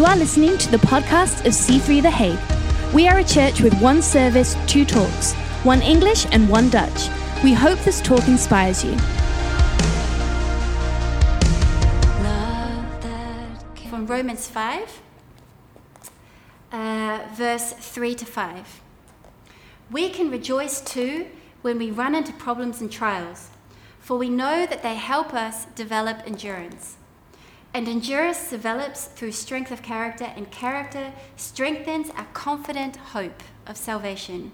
You are listening to the podcast of C3 The Hague. We are a church with one service, two talks, one English and one Dutch. We hope this talk inspires you. From Romans 5, uh, verse 3 to 5. We can rejoice too when we run into problems and trials, for we know that they help us develop endurance. And endurance develops through strength of character, and character strengthens our confident hope of salvation.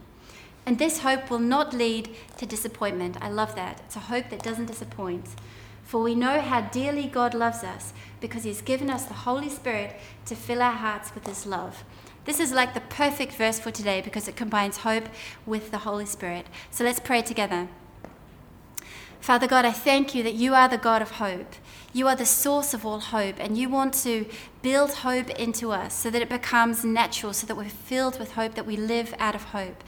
And this hope will not lead to disappointment. I love that. It's a hope that doesn't disappoint. For we know how dearly God loves us because He's given us the Holy Spirit to fill our hearts with His love. This is like the perfect verse for today because it combines hope with the Holy Spirit. So let's pray together. Father God, I thank you that you are the God of hope. You are the source of all hope, and you want to build hope into us so that it becomes natural, so that we're filled with hope, that we live out of hope.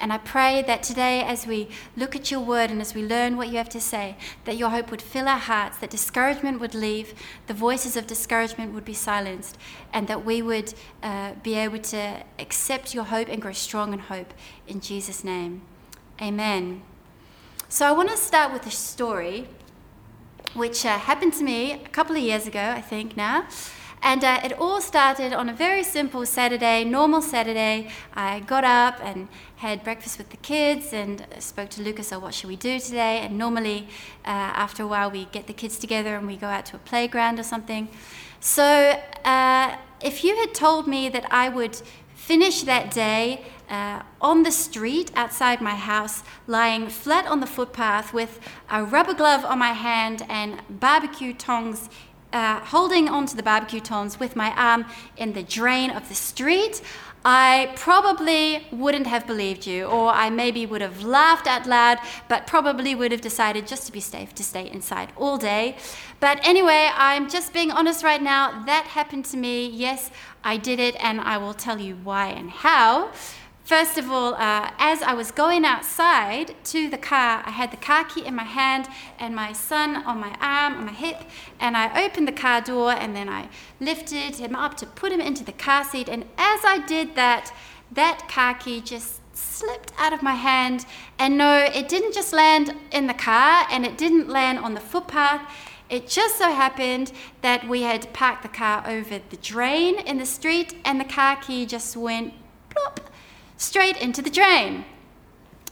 And I pray that today, as we look at your word and as we learn what you have to say, that your hope would fill our hearts, that discouragement would leave, the voices of discouragement would be silenced, and that we would uh, be able to accept your hope and grow strong in hope. In Jesus' name, amen. So I want to start with a story which uh, happened to me a couple of years ago, I think now. And uh, it all started on a very simple Saturday, normal Saturday. I got up and had breakfast with the kids and spoke to Lucas, oh, what should we do today? And normally, uh, after a while, we get the kids together and we go out to a playground or something. So, uh, if you had told me that I would finish that day uh, on the street outside my house, lying flat on the footpath with a rubber glove on my hand and barbecue tongs, uh, holding onto the barbecue tongs with my arm in the drain of the street. I probably wouldn't have believed you, or I maybe would have laughed out loud, but probably would have decided just to be safe to stay inside all day. But anyway, I'm just being honest right now. That happened to me. Yes, I did it, and I will tell you why and how. First of all, uh, as I was going outside to the car, I had the car key in my hand and my son on my arm, on my hip, and I opened the car door and then I lifted him up to put him into the car seat. And as I did that, that car key just slipped out of my hand. And no, it didn't just land in the car and it didn't land on the footpath. It just so happened that we had parked the car over the drain in the street and the car key just went plop straight into the drain.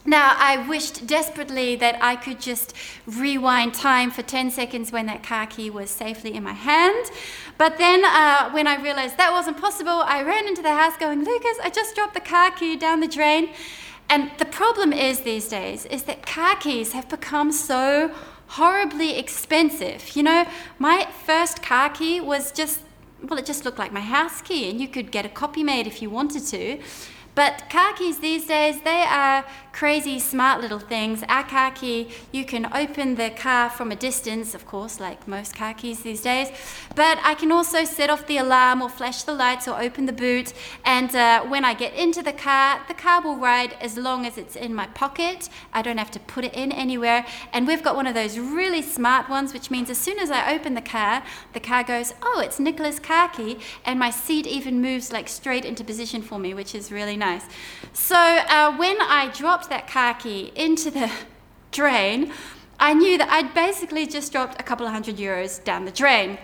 Now, I wished desperately that I could just rewind time for 10 seconds when that car key was safely in my hand. But then, uh, when I realized that wasn't possible, I ran into the house going, Lucas, I just dropped the car key down the drain. And the problem is these days is that car keys have become so horribly expensive. You know, my first car key was just, well, it just looked like my house key, and you could get a copy made if you wanted to. But keys these days, they are crazy smart little things. Our key, you can open the car from a distance, of course, like most keys these days. But I can also set off the alarm or flash the lights or open the boot. And uh, when I get into the car, the car will ride as long as it's in my pocket. I don't have to put it in anywhere. And we've got one of those really smart ones, which means as soon as I open the car, the car goes, oh, it's Nicola's key. And my seat even moves like straight into position for me, which is really nice. So uh, when I dropped that key into the drain, I knew that I'd basically just dropped a couple of hundred euros down the drain.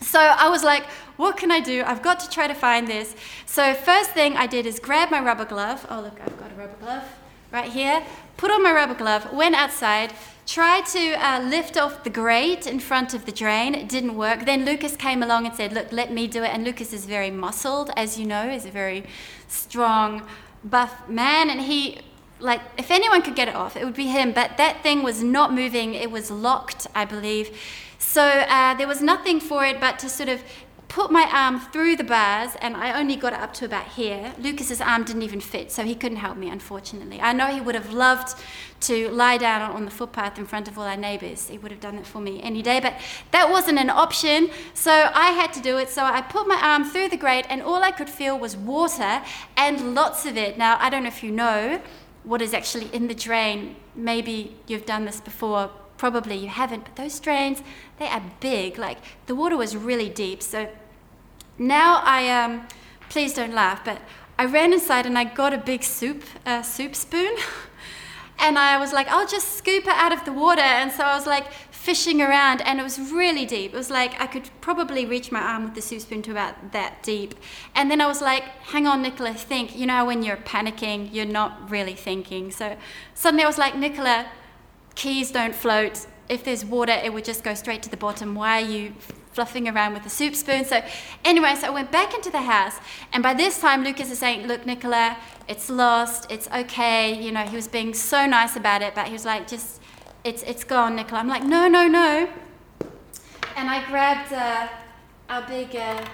So I was like, what can I do? I've got to try to find this. So first thing I did is grab my rubber glove. Oh, look, I've got a rubber glove right here. Put on my rubber glove, went outside, tried to uh, lift off the grate in front of the drain. It didn't work. Then Lucas came along and said, look, let me do it. And Lucas is very muscled, as you know, he's a very strong, buff man. And he like if anyone could get it off, it would be him. But that thing was not moving; it was locked, I believe. So uh, there was nothing for it but to sort of put my arm through the bars, and I only got it up to about here. Lucas's arm didn't even fit, so he couldn't help me, unfortunately. I know he would have loved to lie down on the footpath in front of all our neighbours. He would have done it for me any day, but that wasn't an option, so I had to do it. So I put my arm through the grate, and all I could feel was water and lots of it. Now, I don't know if you know what is actually in the drain. Maybe you've done this before, probably you haven't, but those drains, they are big. Like the water was really deep, so now I um, please don't laugh, but I ran inside and I got a big soup uh, soup spoon. and I was like, I'll just scoop it out of the water. And so I was like fishing around, and it was really deep. It was like I could probably reach my arm with the soup spoon to about that deep. And then I was like, hang on, Nicola, think. You know, when you're panicking, you're not really thinking. So suddenly I was like, Nicola, keys don't float. If there's water, it would just go straight to the bottom. Why are you fluffing around with a soup spoon. So, anyway, so I went back into the house, and by this time, Lucas is saying, Look, Nicola, it's lost, it's okay. You know, he was being so nice about it, but he was like, Just, it's, it's gone, Nicola. I'm like, No, no, no. And I grabbed uh, our big uh,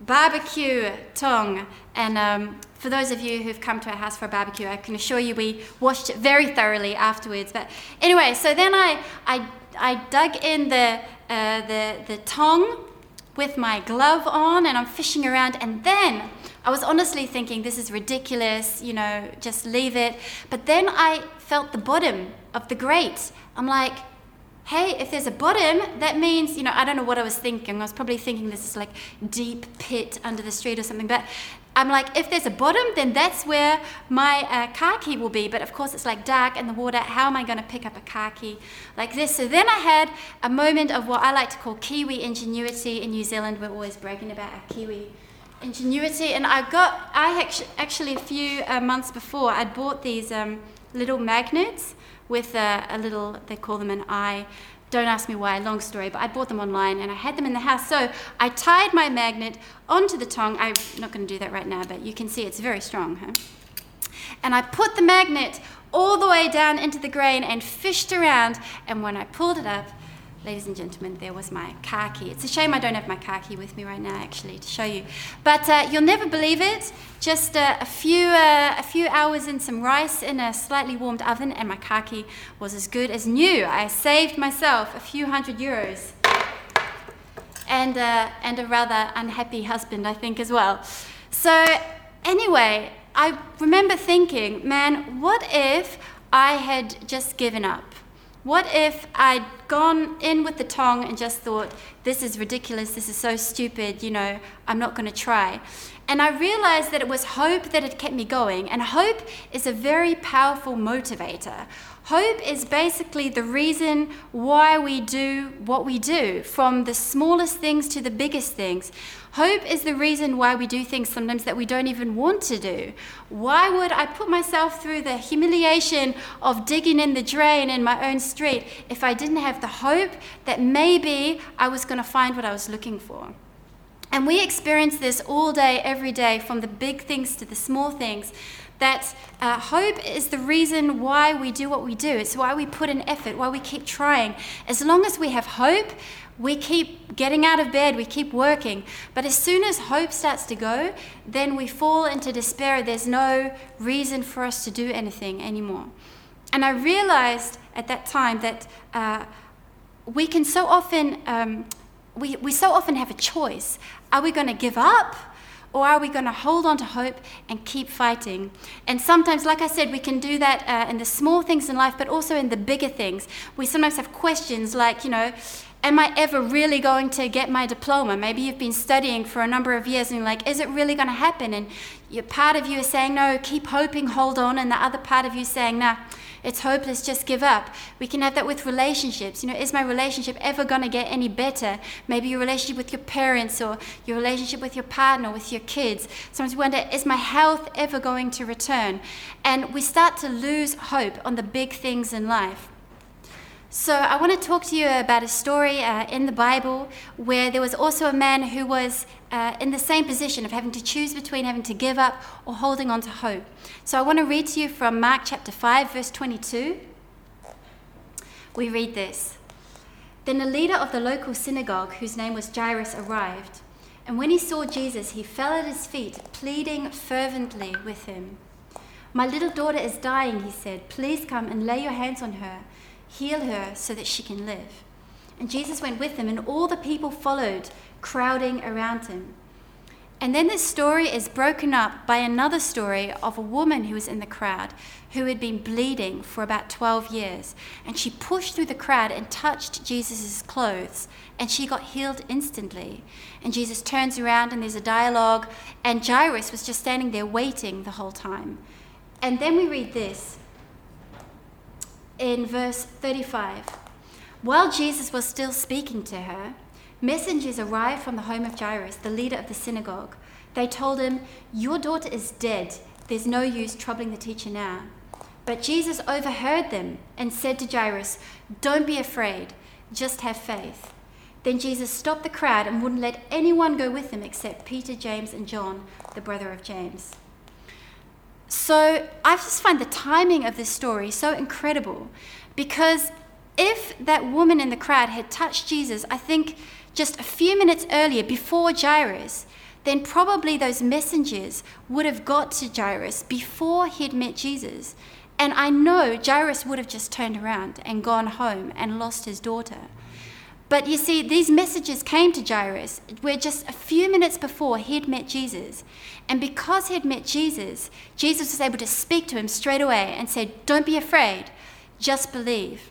barbecue tong, and um, for those of you who've come to our house for a barbecue, I can assure you we washed it very thoroughly afterwards. But anyway, so then I, I, I dug in the uh, the, the tong with my glove on and I'm fishing around. And then I was honestly thinking, this is ridiculous, you know, just leave it. But then I felt the bottom of the grate. I'm like, hey, if there's a bottom, that means, you know, I don't know what I was thinking. I was probably thinking this is like deep pit under the street or something. But I'm like, if there's a bottom, then that's where my uh, car key will be. But of course, it's like dark in the water. How am I going to pick up a car key like this? So then I had a moment of what I like to call Kiwi ingenuity in New Zealand. We're always bragging about our Kiwi ingenuity. And I got, I actually, a few uh, months before, I'd bought these um, little magnets with a, a little, they call them an eye don't ask me why, long story, but I bought them online and I had them in the house. So I tied my magnet onto the tongue. I'm not going to do that right now, but you can see it's very strong. Huh? And I put the magnet all the way down into the grain and fished around. And when I pulled it up, ladies and gentlemen, there was my car key. It's a shame I don't have my car key with me right now, actually, to show you. But uh, you'll never believe it. Just uh, a few uh, a few hours in some rice in a slightly warmed oven, and my car key was as good as new. I saved myself a few hundred euros, and uh, and a rather unhappy husband, I think, as well. So anyway, I remember thinking, man, what if I had just given up? What if I'd gone in with the tong and just thought, this is ridiculous, this is so stupid, you know, I'm not going to try? And I realized that it was hope that had kept me going, and hope is a very powerful motivator. Hope is basically the reason why we do what we do, from the smallest things to the biggest things. Hope is the reason why we do things sometimes that we don't even want to do. Why would I put myself through the humiliation of digging in the drain in my own street if I didn't have the hope that maybe I was going to find what I was looking for? And we experience this all day, every day, from the big things to the small things. That uh, hope is the reason why we do what we do. It's why we put in effort, why we keep trying. As long as we have hope, we keep getting out of bed, we keep working. But as soon as hope starts to go, then we fall into despair. There's no reason for us to do anything anymore. And I realized at that time that uh, we can so often, um, we, we so often have a choice. Are we going to give up? Or are we going to hold on to hope and keep fighting? And sometimes, like I said, we can do that uh, in the small things in life, but also in the bigger things. We sometimes have questions like, you know, am I ever really going to get my diploma? Maybe you've been studying for a number of years and you're like, is it really going to happen? And your part of you is saying, no, keep hoping, hold on. And the other part of you is saying, nah, it's hopeless, just give up. We can have that with relationships. You know, is my relationship ever going to get any better? Maybe your relationship with your parents or your relationship with your partner, with your kids. Sometimes we wonder, is my health ever going to return? And we start to lose hope on the big things in life. So, I want to talk to you about a story uh, in the Bible where there was also a man who was uh, in the same position of having to choose between having to give up or holding on to hope. So, I want to read to you from Mark chapter 5, verse 22. We read this Then a leader of the local synagogue, whose name was Jairus, arrived. And when he saw Jesus, he fell at his feet, pleading fervently with him. My little daughter is dying, he said. Please come and lay your hands on her Heal her so that she can live. And Jesus went with them, and all the people followed, crowding around him. And then this story is broken up by another story of a woman who was in the crowd who had been bleeding for about 12 years. And she pushed through the crowd and touched Jesus' clothes, and she got healed instantly. And Jesus turns around, and there's a dialogue, and Jairus was just standing there waiting the whole time. And then we read this in verse 35. While Jesus was still speaking to her, Messengers arrived from the home of Jairus, the leader of the synagogue. They told him, Your daughter is dead. There's no use troubling the teacher now. But Jesus overheard them and said to Jairus, Don't be afraid, just have faith. Then Jesus stopped the crowd and wouldn't let anyone go with him except Peter, James, and John, the brother of James. So I just find the timing of this story so incredible because if that woman in the crowd had touched Jesus, I think just a few minutes earlier, before Jairus, then probably those messengers would have got to Jairus before he'd met Jesus. And I know Jairus would have just turned around and gone home and lost his daughter. But you see, these messages came to Jairus where just a few minutes before he'd met Jesus. And because he'd met Jesus, Jesus was able to speak to him straight away and said, Don't be afraid, just believe.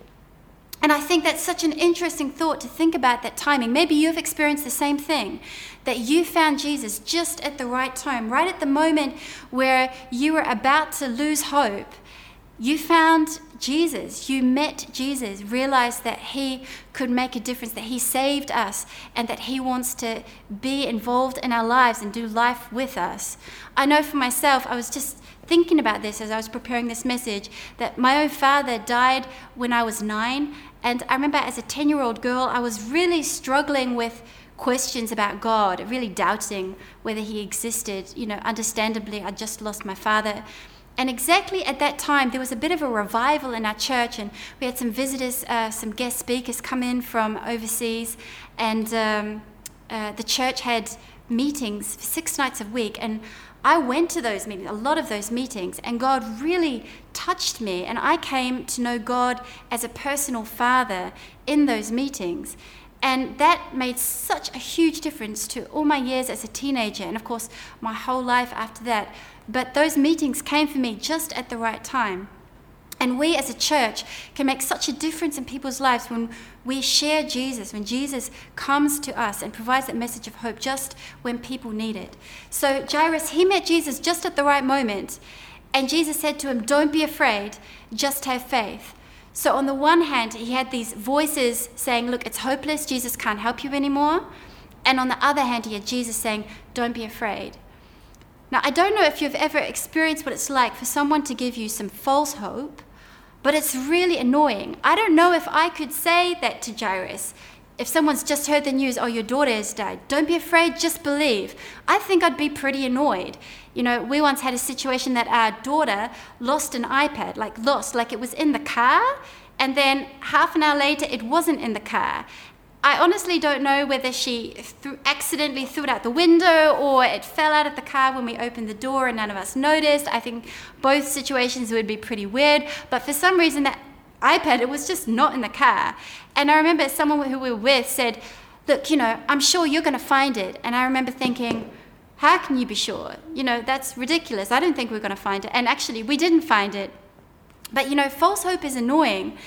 And I think that's such an interesting thought to think about that timing. Maybe you've experienced the same thing that you found Jesus just at the right time, right at the moment where you were about to lose hope. You found Jesus. You met Jesus, realized that He could make a difference, that He saved us, and that He wants to be involved in our lives and do life with us. I know for myself, I was just thinking about this as I was preparing this message that my own father died when I was nine, and I remember as a 10 year old girl, I was really struggling with questions about God, really doubting whether He existed. You know, understandably, I just lost my father. And exactly at that time, there was a bit of a revival in our church, and we had some visitors, uh, some guest speakers come in from overseas, and um, uh, the church had meetings six nights a week. And I went to those meetings, a lot of those meetings, and God really touched me. And I came to know God as a personal father in those meetings. And that made such a huge difference to all my years as a teenager, and of course, my whole life after that. But those meetings came for me just at the right time. And we as a church can make such a difference in people's lives when we share Jesus, when Jesus comes to us and provides that message of hope just when people need it. So Jairus, he met Jesus just at the right moment. And Jesus said to him, Don't be afraid, just have faith. So, on the one hand, he had these voices saying, Look, it's hopeless, Jesus can't help you anymore. And on the other hand, he had Jesus saying, Don't be afraid. Now, I don't know if you've ever experienced what it's like for someone to give you some false hope but it's really annoying. I don't know if I could say that to Jairus. If someone's just heard the news, oh, your daughter has died, don't be afraid, just believe. I think I'd be pretty annoyed. You know, we once had a situation that our daughter lost an iPad, like lost, like it was in the car, and then half an hour later it wasn't in the car. I honestly don't know whether she accidentally threw it out the window or it fell out of the car when we opened the door and none of us noticed. I think both situations would be pretty weird, but for some reason that iPad, it was just not in the car. And I remember someone who we were with said, Look, you know, I'm sure you're going to find it. And I remember thinking, How can you be sure? You know, that's ridiculous. I don't think we're going to find it. And actually, we didn't find it. But, you know, false hope is annoying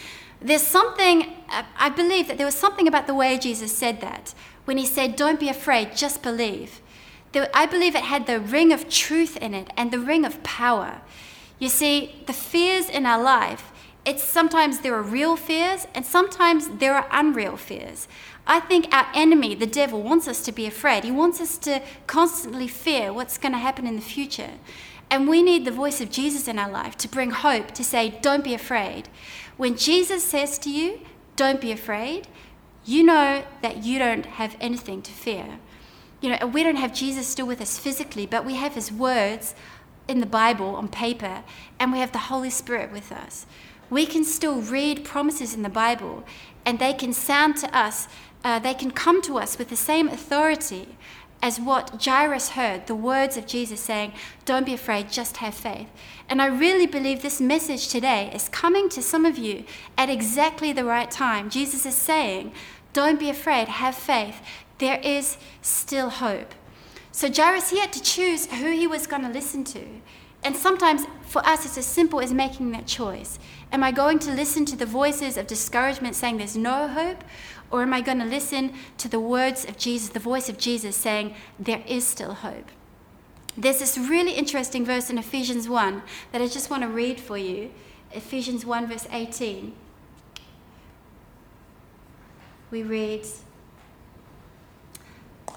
there's something, I believe that there was something about the way Jesus said that. When he said, Don't be afraid, just believe. I believe it had the ring of truth in it and the ring of power. You see, the fears in our life, it's sometimes there are real fears and sometimes there are unreal fears. I think our enemy, the devil, wants us to be afraid. He wants us to constantly fear what's going to happen in the future. And we need the voice of Jesus in our life to bring hope, to say, Don't be afraid. When Jesus says to you, don't be afraid, you know that you don't have anything to fear. You know, we don't have Jesus still with us physically, but we have his words in the Bible on paper, and we have the Holy Spirit with us. We can still read promises in the Bible, and they can sound to us, uh, they can come to us with the same authority as what Jairus heard the words of Jesus saying, Don't be afraid, just have faith. And I really believe this message today is coming to some of you at exactly the right time. Jesus is saying, Don't be afraid, have faith. There is still hope. So Jairus, he had to choose who he was going to listen to. And sometimes for us, it's as simple as making that choice. Am I going to listen to the voices of discouragement saying there's no hope? Or am I going to listen to the words of Jesus, the voice of Jesus saying there is still hope? There's this really interesting verse in Ephesians 1 that I just want to read for you. Ephesians 1, verse 18. We read,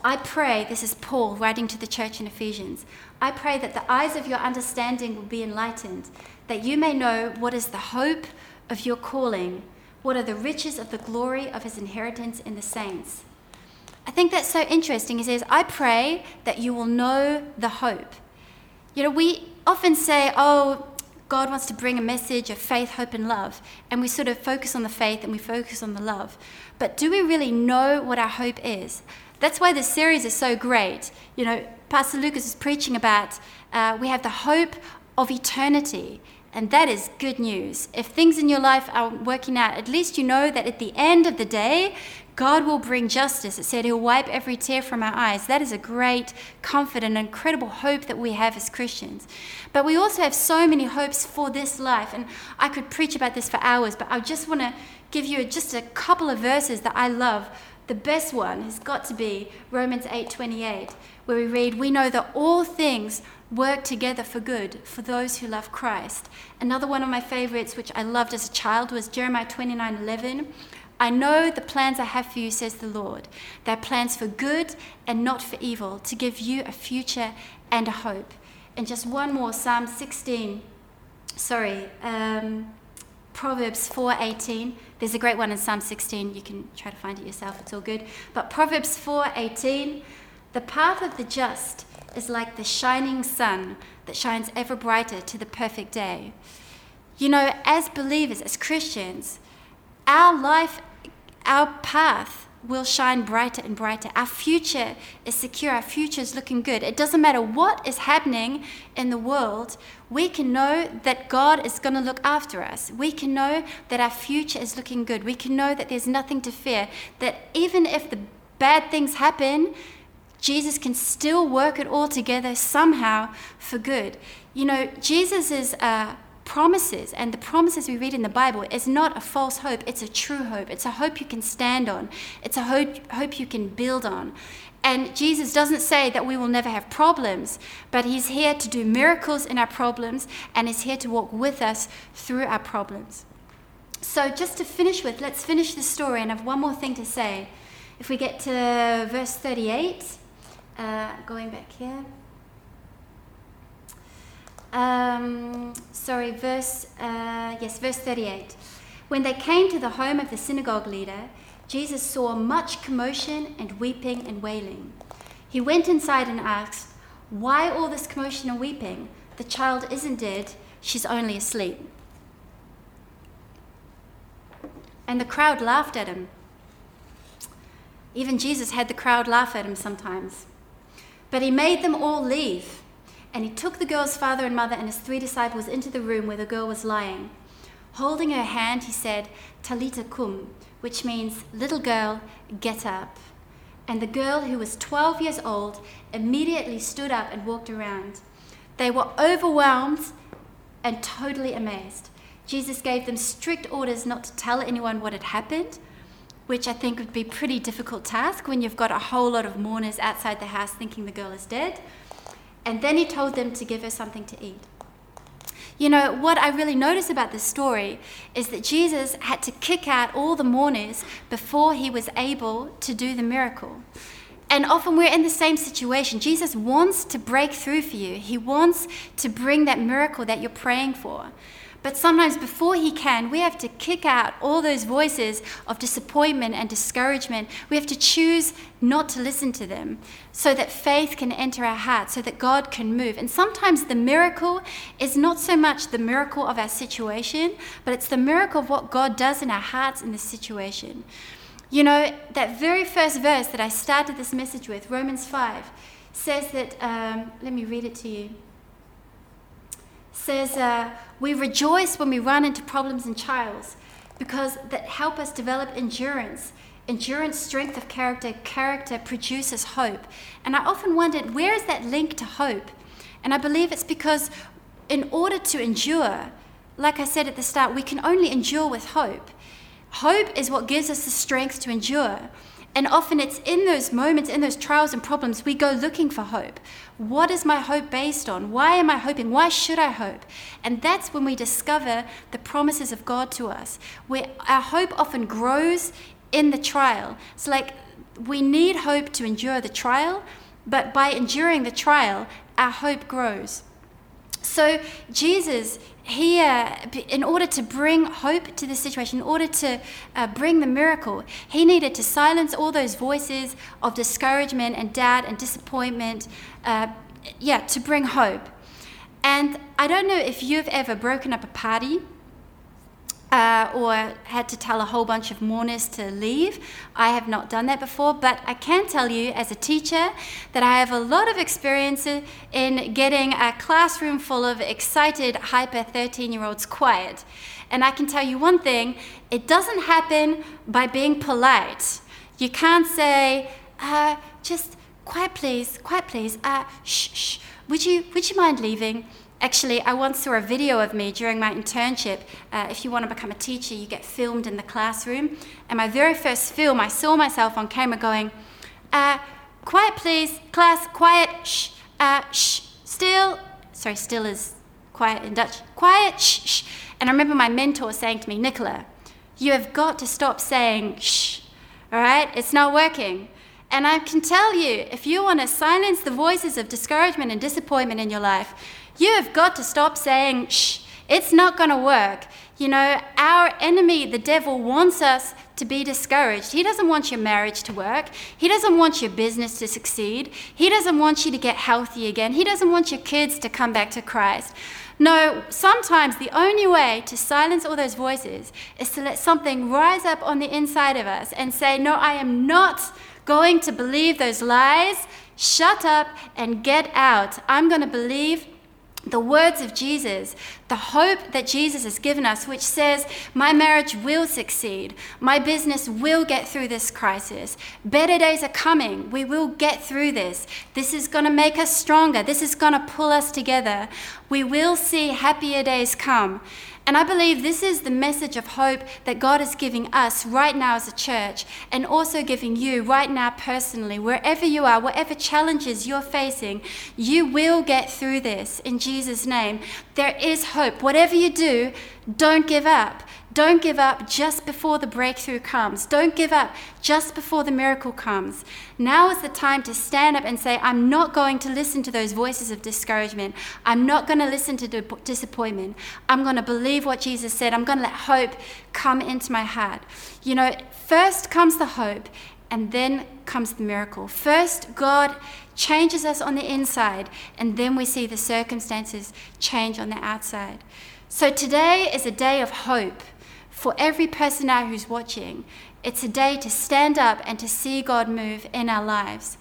I pray, this is Paul writing to the church in Ephesians, I pray that the eyes of your understanding will be enlightened, that you may know what is the hope of your calling, what are the riches of the glory of his inheritance in the saints. I think that's so interesting. He says, I pray that you will know the hope. You know, we often say, oh, God wants to bring a message of faith, hope, and love. And we sort of focus on the faith and we focus on the love. But do we really know what our hope is? That's why this series is so great. You know, Pastor Lucas is preaching about uh, we have the hope of eternity. And that is good news. If things in your life are working out, at least you know that at the end of the day, God will bring justice. It said He'll wipe every tear from our eyes. That is a great comfort and incredible hope that we have as Christians. But we also have so many hopes for this life. And I could preach about this for hours, but I just want to give you just a couple of verses that I love the best one has got to be Romans 8:28, where we read, "We know that all things work together for good for those who love Christ." Another one of my favorites, which I loved as a child, was Jeremiah 29:11. I know the plans I have for you, says the Lord. They're plans for good and not for evil, to give you a future and a hope. And just one more, Psalm 16. Sorry, um, Proverbs 4:18. There's a great one in Psalm 16. You can try to find it yourself. It's all good. But Proverbs 4:18, the path of the just is like the shining sun that shines ever brighter to the perfect day. You know, as believers, as Christians, our life, our path will shine brighter and brighter. Our future is secure. Our future is looking good. It doesn't matter what is happening in the world, we can know that God is going to look after us. We can know that our future is looking good. We can know that there's nothing to fear. That even if the bad things happen, Jesus can still work it all together somehow for good. You know, Jesus is. Uh, promises and the promises we read in the Bible is not a false hope, it's a true hope. It's a hope you can stand on, it's a hope, hope you can build on. And Jesus doesn't say that we will never have problems, but He's here to do miracles in our problems and is here to walk with us through our problems. So, just to finish with, let's finish the story and I have one more thing to say. If we get to verse 38, uh, going back here. Um, sorry, verse, uh, yes, verse 38. When they came to the home of the synagogue leader, Jesus saw much commotion and weeping and wailing. He went inside and asked, Why all this commotion and weeping? The child isn't dead, she's only asleep. And the crowd laughed at him. Even Jesus had the crowd laugh at him sometimes. But he made them all leave and he took the girl's father and mother and his three disciples into the room where the girl was lying. Holding her hand, he said, Talitha koum, which means, Little girl, get up. And the girl, who was 12 years old, immediately stood up and walked around. They were overwhelmed and totally amazed. Jesus gave them strict orders not to tell anyone what had happened, which I think would be a pretty difficult task when you've got a whole lot of mourners outside the house thinking the girl is dead. And then he told them to give her something to eat. You know, what I really notice about this story is that Jesus had to kick out all the mourners before he was able to do the miracle. And often we're in the same situation. Jesus wants to break through for you, He wants to bring that miracle that you're praying for. But sometimes before He can, we have to kick out all those voices of disappointment and discouragement. We have to choose not to listen to them so that faith can enter our hearts, so that God can move. And sometimes the miracle is not so much the miracle of our situation, but it's the miracle of what God does in our hearts in this situation. You know, that very first verse that I started this message with, Romans 5, says that, um, let me read it to you says, uh, We rejoice when we run into problems and trials because that help us develop endurance. endurance, strength of character, character produces hope. And I often wondered, where is that link to hope? And I believe it's because in order to endure, like I said at the start, we can only endure with hope. Hope is what gives us the strength to endure. And often it's in those moments, in those trials and problems, we go looking for hope. What is my hope based on? Why am I hoping? Why should I hope? And that's when we discover the promises of God to us, where our hope often grows in the trial. So, like, we need hope to endure the trial, but by enduring the trial, our hope grows. So, Jesus here, in order to bring hope to the situation, in order to uh, bring the miracle, he needed to silence all those voices of discouragement and doubt and disappointment, uh, yeah, to bring hope. And I don't know if you've ever broken up a party uh, or had to tell a whole bunch of mourners to leave. I have not done that before, but I can tell you as a teacher that I have a lot of experience in getting a classroom full of excited, hyper 13 year olds quiet. And I can tell you one thing it doesn't happen by being polite. You can't say, uh, just quiet please, quiet please, uh, shh, shh, would you, would you mind leaving? Actually, I once saw a video of me during my internship. Uh, if you want to become a teacher, you get filmed in the classroom. And my very first film, I saw myself on camera going, uh, Quiet, please, class, quiet, shh, uh, shh, still. Sorry, still is quiet in Dutch. Quiet, shh, shh. And I remember my mentor saying to me, Nicola, you have got to stop saying shh, all right? It's not working. And I can tell you, if you want to silence the voices of discouragement and disappointment in your life, you have got to stop saying, shh, it's not going to work. You know, our enemy, the devil, wants us to be discouraged. He doesn't want your marriage to work. He doesn't want your business to succeed. He doesn't want you to get healthy again. He doesn't want your kids to come back to Christ. No, sometimes the only way to silence all those voices is to let something rise up on the inside of us and say, No, I am not going to believe those lies. Shut up and get out. I'm going to believe the words of Jesus, the hope that Jesus has given us, which says, My marriage will succeed, my business will get through this crisis, better days are coming, we will get through this. This is going to make us stronger, this is going to pull us together. We will see happier days come. And I believe this is the message of hope that God is giving us right now as a church, and also giving you right now personally, wherever you are, whatever challenges you're facing, you will get through this in Jesus' name. There is hope. Whatever you do, don't give up. Don't give up just before the breakthrough comes. Don't give up just before the miracle comes. Now is the time to stand up and say, I'm not going to listen to those voices of discouragement. I'm not going to listen to disappointment. I'm going to believe what Jesus said. I'm going to let hope come into my heart. You know, first comes the hope, and then comes the miracle. First, God changes us on the inside, and then we see the circumstances change on the outside. So today is a day of hope for every person now who's watching, it's a day to stand up and to see God move in our lives.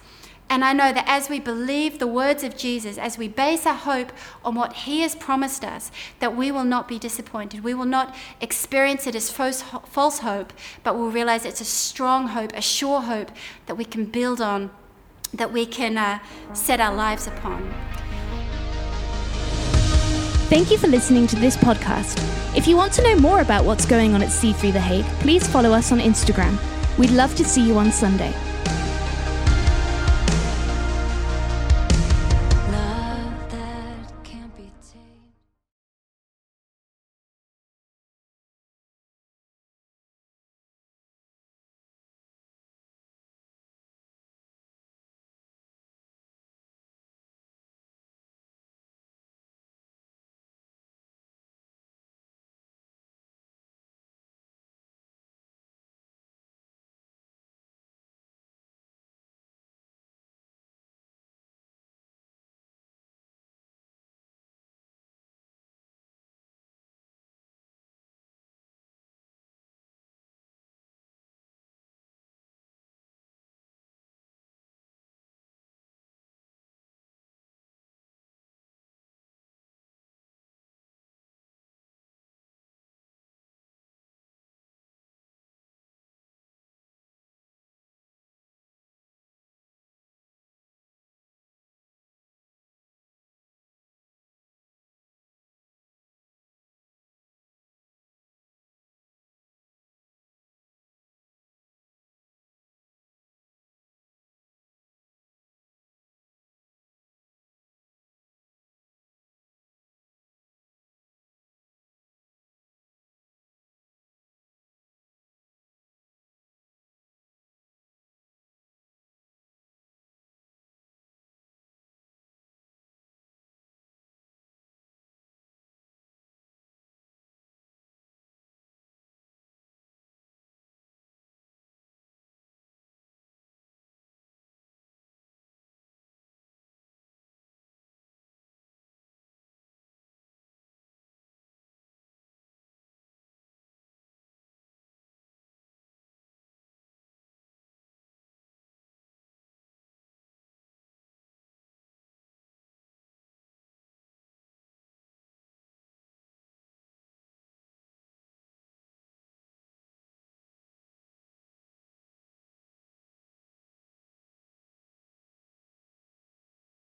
And I know that as we believe the words of Jesus, as we base our hope on what he has promised us, that we will not be disappointed. We will not experience it as false, hope, but we'll realize it's a strong hope, a sure hope that we can build on, that we can uh, set our lives upon. Thank you for listening to this podcast. If you want to know more about what's going on at C3 The Hague, please follow us on Instagram. We'd love to see you on Sunday.